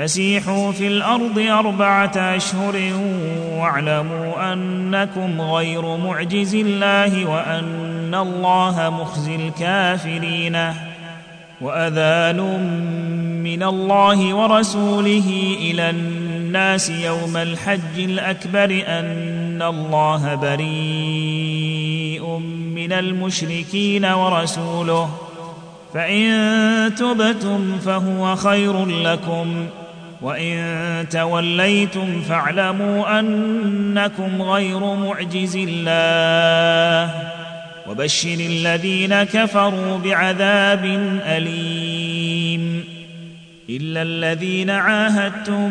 فسيحوا في الأرض أربعة أشهر واعلموا أنكم غير معجز الله وأن الله مخزي الكافرين وأذان من الله ورسوله إلى الناس يوم الحج الأكبر أن الله بريء من المشركين ورسوله فإن تبتم فهو خير لكم وإن توليتم فاعلموا أنكم غير معجز الله وبشر الذين كفروا بعذاب أليم إلا الذين عاهدتم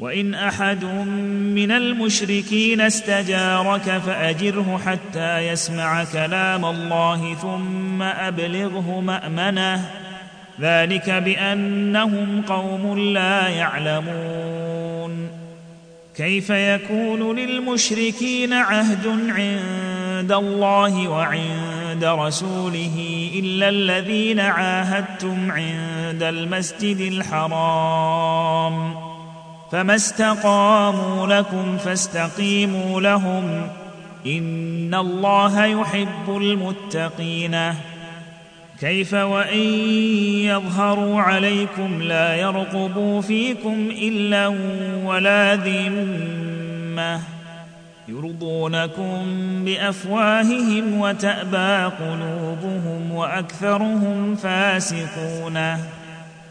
وإن أحد من المشركين استجارك فأجره حتى يسمع كلام الله ثم أبلغه مأمنه. ذلك بأنهم قوم لا يعلمون. كيف يكون للمشركين عهد عند الله وعند رسوله إلا الذين عاهدتم عند المسجد الحرام؟ فما استقاموا لكم فاستقيموا لهم ان الله يحب المتقين كيف وان يظهروا عليكم لا يرقبوا فيكم الا ولا ذمه يرضونكم بافواههم وتابى قلوبهم واكثرهم فاسقون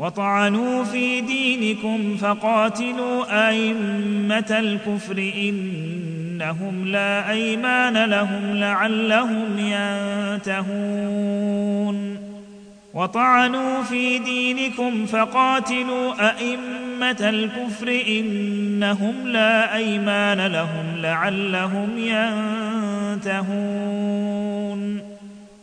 وطعنوا في دينكم فقاتلوا أئمة الكفر إنهم لا أيمان لهم لعلهم ينتهون. وطعنوا في دينكم فقاتلوا أئمة الكفر إنهم لا أيمان لهم لعلهم ينتهون.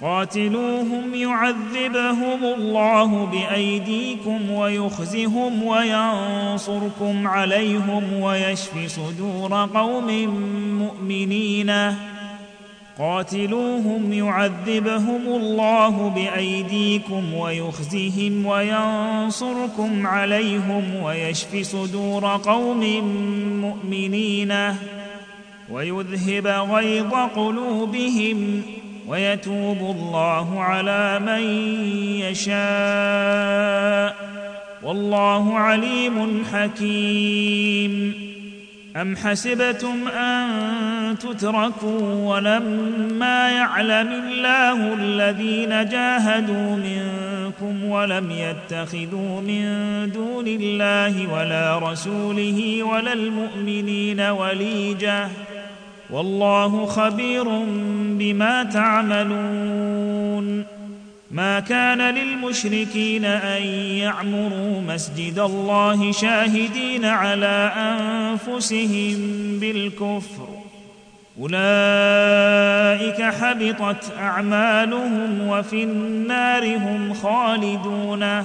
قاتلوهم يعذبهم الله بأيديكم ويخزهم وينصركم عليهم ويشف صدور قوم مؤمنين. قاتلوهم يعذبهم الله بأيديكم ويخزهم وينصركم عليهم ويشف صدور قوم مؤمنين. ويذهب غيظ قلوبهم ويتوب الله على من يشاء. والله عليم حكيم. أم حسبتم أن تتركوا ولما يعلم الله الذين جاهدوا منكم ولم يتخذوا من دون الله ولا رسوله ولا المؤمنين وليجة والله خبير بما تعملون. ما كان للمشركين أن يعمروا مسجد الله شاهدين على أنفسهم بالكفر. أولئك حبطت أعمالهم وفي النار هم خالدون.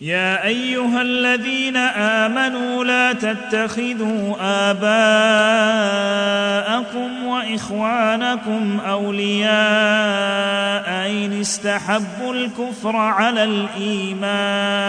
يا أيها الذين آمنوا لا تتخذوا آباءكم وإخوانكم أولياء إن استحبوا الكفر على الإيمان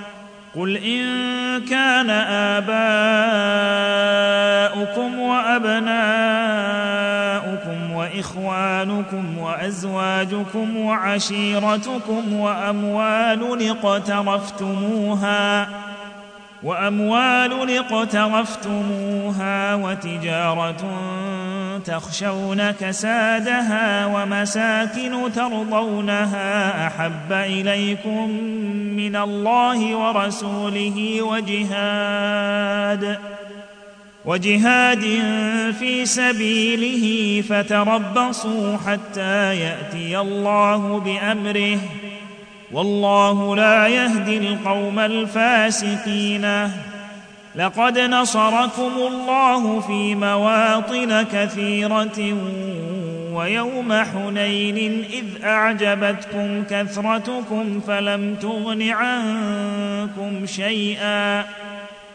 قل ان كان اباؤكم وابناؤكم واخوانكم وازواجكم وعشيرتكم واموال اقترفتموها وأموال اقترفتموها وتجارة تخشون كسادها ومساكن ترضونها أحب إليكم من الله ورسوله وجهاد وجهاد في سبيله فتربصوا حتى يأتي الله بأمره والله لا يهدي القوم الفاسقين. لقد نصركم الله في مواطن كثيرة ويوم حنين إذ أعجبتكم كثرتكم فلم تغن عنكم شيئا.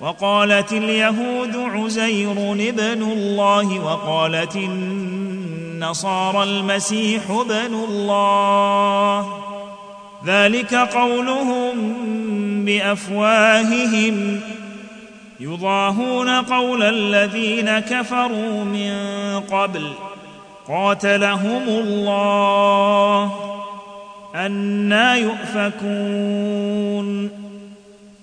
وقالت اليهود عزير ابن الله وقالت النصارى المسيح ابن الله. ذلك قولهم بأفواههم. يضاهون قول الذين كفروا من قبل. قاتلهم الله. أنا يؤفكون.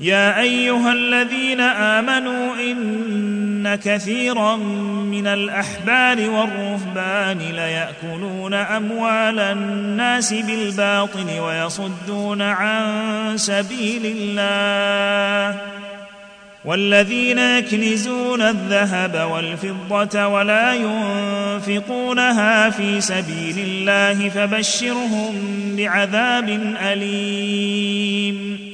يا أيها الذين آمنوا إن كثيرا من الأحبار والرهبان ليأكلون أموال الناس بالباطل ويصدون عن سبيل الله والذين يكنزون الذهب والفضة ولا ينفقونها في سبيل الله فبشرهم بعذاب أليم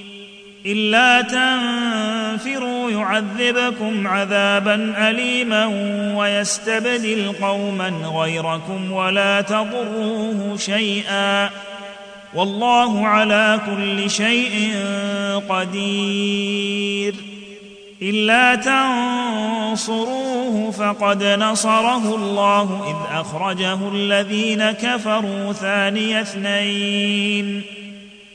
إلا تنفروا يعذبكم عذابا اليما ويستبدل قوما غيركم ولا تضروه شيئا. والله على كل شيء قدير. إلا تنصروه فقد نصره الله إذ أخرجه الذين كفروا ثاني اثنين.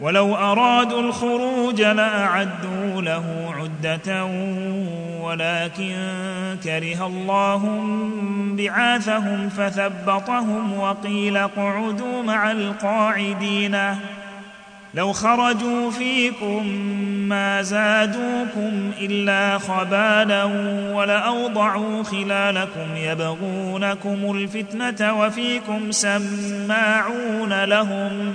ولو أرادوا الخروج لأعدوا له عدة ولكن كره الله بعاثهم فثبطهم وقيل اقعدوا مع القاعدين. لو خرجوا فيكم ما زادوكم إلا خبالا ولأوضعوا خلالكم يبغونكم الفتنة وفيكم سماعون لهم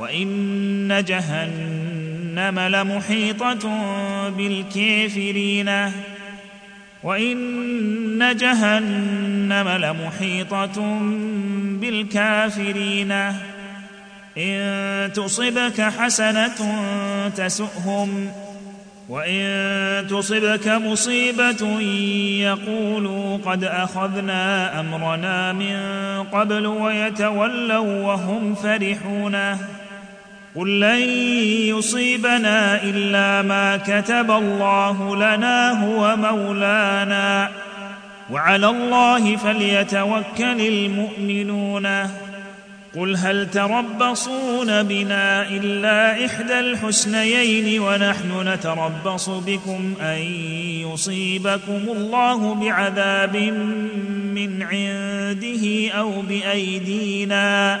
وان جهنم لمحيطه بالكافرين. وان جهنم لمحيطه بالكافرين. ان تصبك حسنه تسؤهم. وان تصبك مصيبه يقولوا قد اخذنا امرنا من قبل ويتولوا وهم فرحون. قل لن يصيبنا الا ما كتب الله لنا هو مولانا وعلى الله فليتوكل المؤمنون قل هل تربصون بنا الا احدى الحسنيين ونحن نتربص بكم ان يصيبكم الله بعذاب من عنده أو بايدينا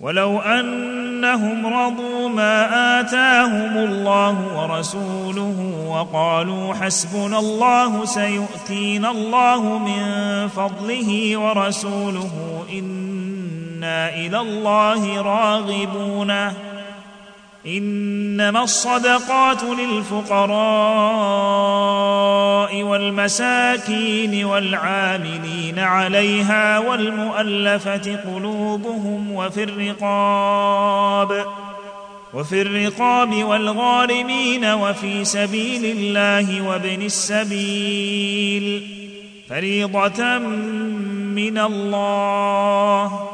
ولو أنهم رضوا ما آتاهم الله ورسوله وقالوا حسبنا الله سيؤتينا الله من فضله ورسوله إنا إلى الله راغبون إنما الصدقات للفقراء والمساكين والعاملين عليها والمؤلفة قلوبهم وفي الرقاب وفي الرقاب والغارمين وفي سبيل الله وابن السبيل فريضة من الله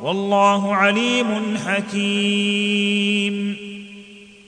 والله عليم حكيم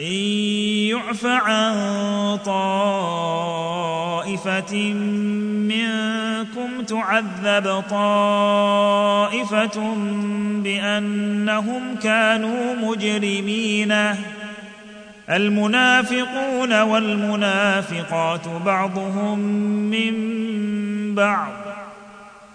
إن يعف عن طائفة منكم تعذب طائفة بأنهم كانوا مجرمين. المنافقون والمنافقات بعضهم من بعض.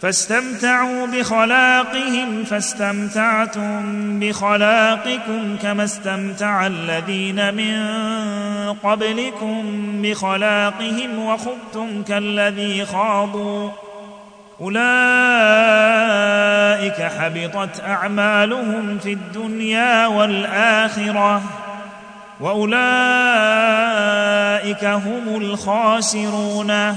فاستمتعوا بخلاقهم فاستمتعتم بخلاقكم كما استمتع الذين من قبلكم بخلاقهم وخبتم كالذي خاضوا. أولئك حبطت أعمالهم في الدنيا والآخرة وأولئك هم الخاسرون.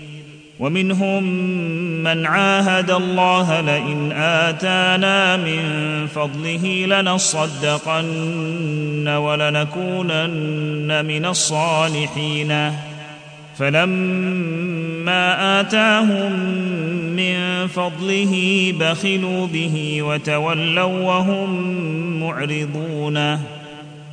ومنهم من عاهد الله لئن آتانا من فضله لنصدقن ولنكونن من الصالحين. فلما آتاهم من فضله بخلوا به وتولوا وهم معرضون.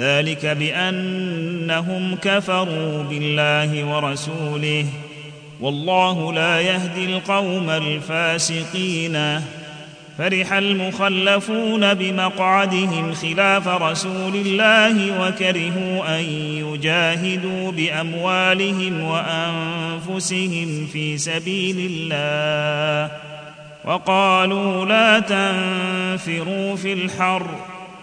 ذلك بأنهم كفروا بالله ورسوله والله لا يهدي القوم الفاسقين. فرح المخلفون بمقعدهم خلاف رسول الله وكرهوا أن يجاهدوا بأموالهم وأنفسهم في سبيل الله وقالوا لا تنفروا في الحر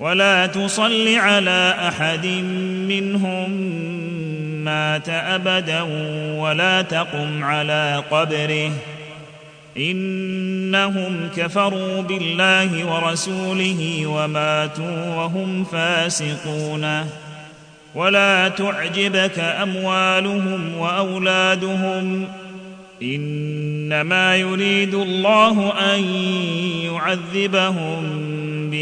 ولا تصل على أحد منهم مات أبدا ولا تقم على قبره. إنهم كفروا بالله ورسوله وماتوا وهم فاسقون. ولا تعجبك أموالهم وأولادهم. إنما يريد الله أن يعذبهم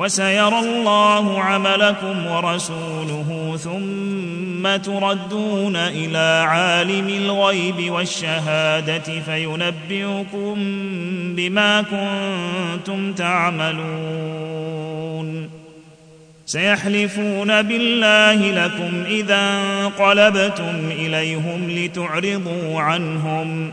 وسيرى الله عملكم ورسوله ثم تردون إلى عالم الغيب والشهادة فينبئكم بما كنتم تعملون. سيحلفون بالله لكم إذا انقلبتم إليهم لتعرضوا عنهم.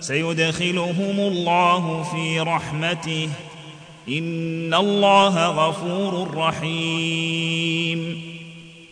سيدخلهم الله في رحمته. إن الله غفور رحيم.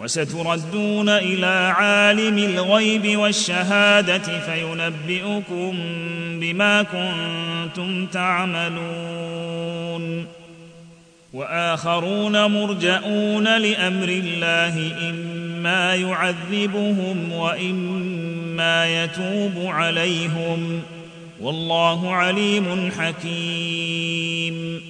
وستردون إلى عالم الغيب والشهادة فينبئكم بما كنتم تعملون. وآخرون مرجئون لأمر الله إما يعذبهم وإما يتوب عليهم. والله عليم حكيم.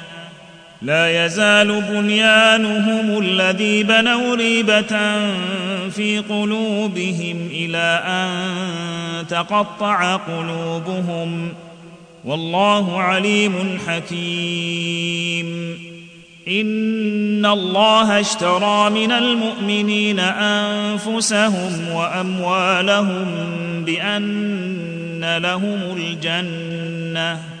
لا يزال بنيانهم الذي بنوا ريبة في قلوبهم إلى أن تقطع قلوبهم. والله عليم حكيم. إن الله اشترى من المؤمنين أنفسهم وأموالهم بأن بأن لهم الجنة.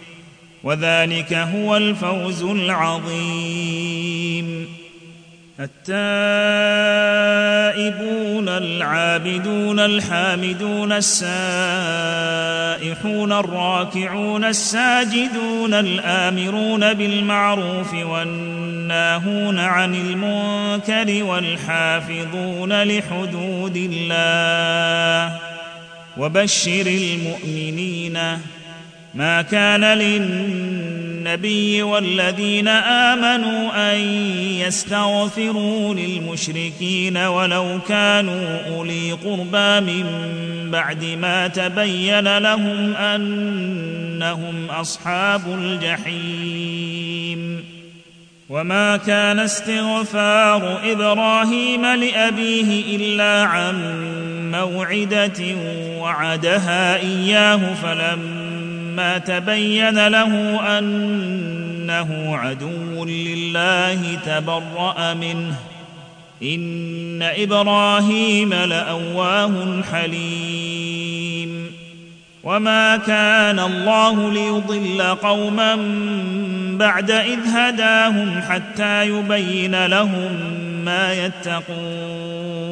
وذلك هو الفوز العظيم. التائبون العابدون الحامدون السائحون الراكعون الساجدون الآمرون بالمعروف والناهون عن المنكر والحافظون لحدود الله وبشر المؤمنين ما كان للنبي والذين آمنوا أن يستغفروا للمشركين ولو كانوا أولي قربى من بعد ما تبين لهم أنهم أصحاب الجحيم. وما كان استغفار إبراهيم لأبيه إلا عن موعدة وعدها إياه فلما فلما تبين له أنه عدو لله تبرأ منه. إن إبراهيم لأواه حليم. وما كان الله ليضل قوما بعد إذ هداهم حتى يبين لهم ما يتقون.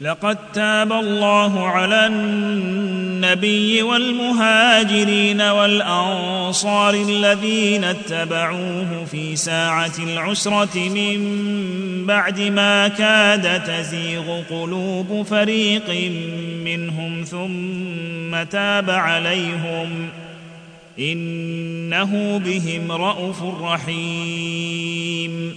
لقد تاب الله على النبي والمهاجرين والأنصار الذين اتبعوه في ساعة العسرة من بعد ما كاد تزيغ قلوب فريق منهم ثم تاب عليهم. إنه بهم رءوف رحيم.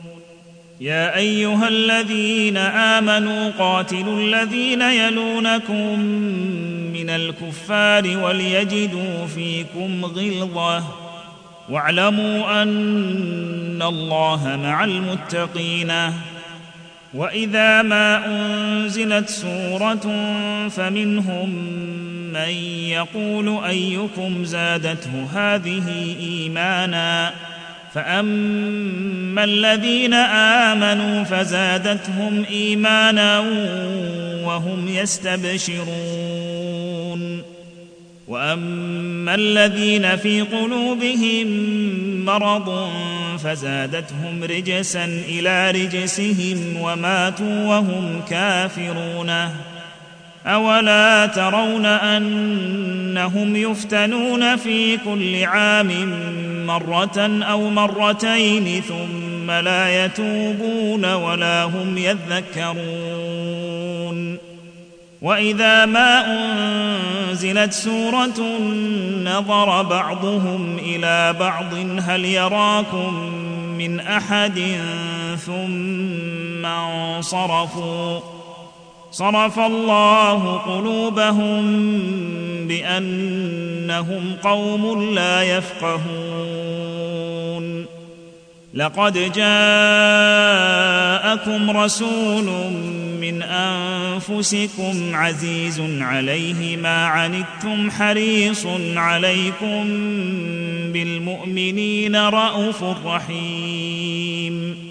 يا أيها الذين آمنوا قاتلوا الذين يلونكم من الكفار وليجدوا فيكم غلظة. واعلموا أن الله مع المتقين. وإذا ما أنزلت سورة فمنهم من يقول أيكم زادته هذه إيمانا. فاما الذين امنوا فزادتهم ايمانا وهم يستبشرون واما الذين في قلوبهم مرض فزادتهم رجسا إلى رجسهم وماتوا وهم كافرون اولا ترون انهم يفتنون في كل عام مرة أو مرتين ثم لا يتوبون ولا هم يذكرون. وإذا ما أنزلت سورة نظر بعضهم إلى بعض هل يراكم من أحد ثم انصرفوا؟ صرف الله قلوبهم بأنهم قوم لا يفقهون. لقد جاءكم رسول من أنفسكم عزيز عليه ما عنتم حريص عليكم بالمؤمنين رءوف رحيم.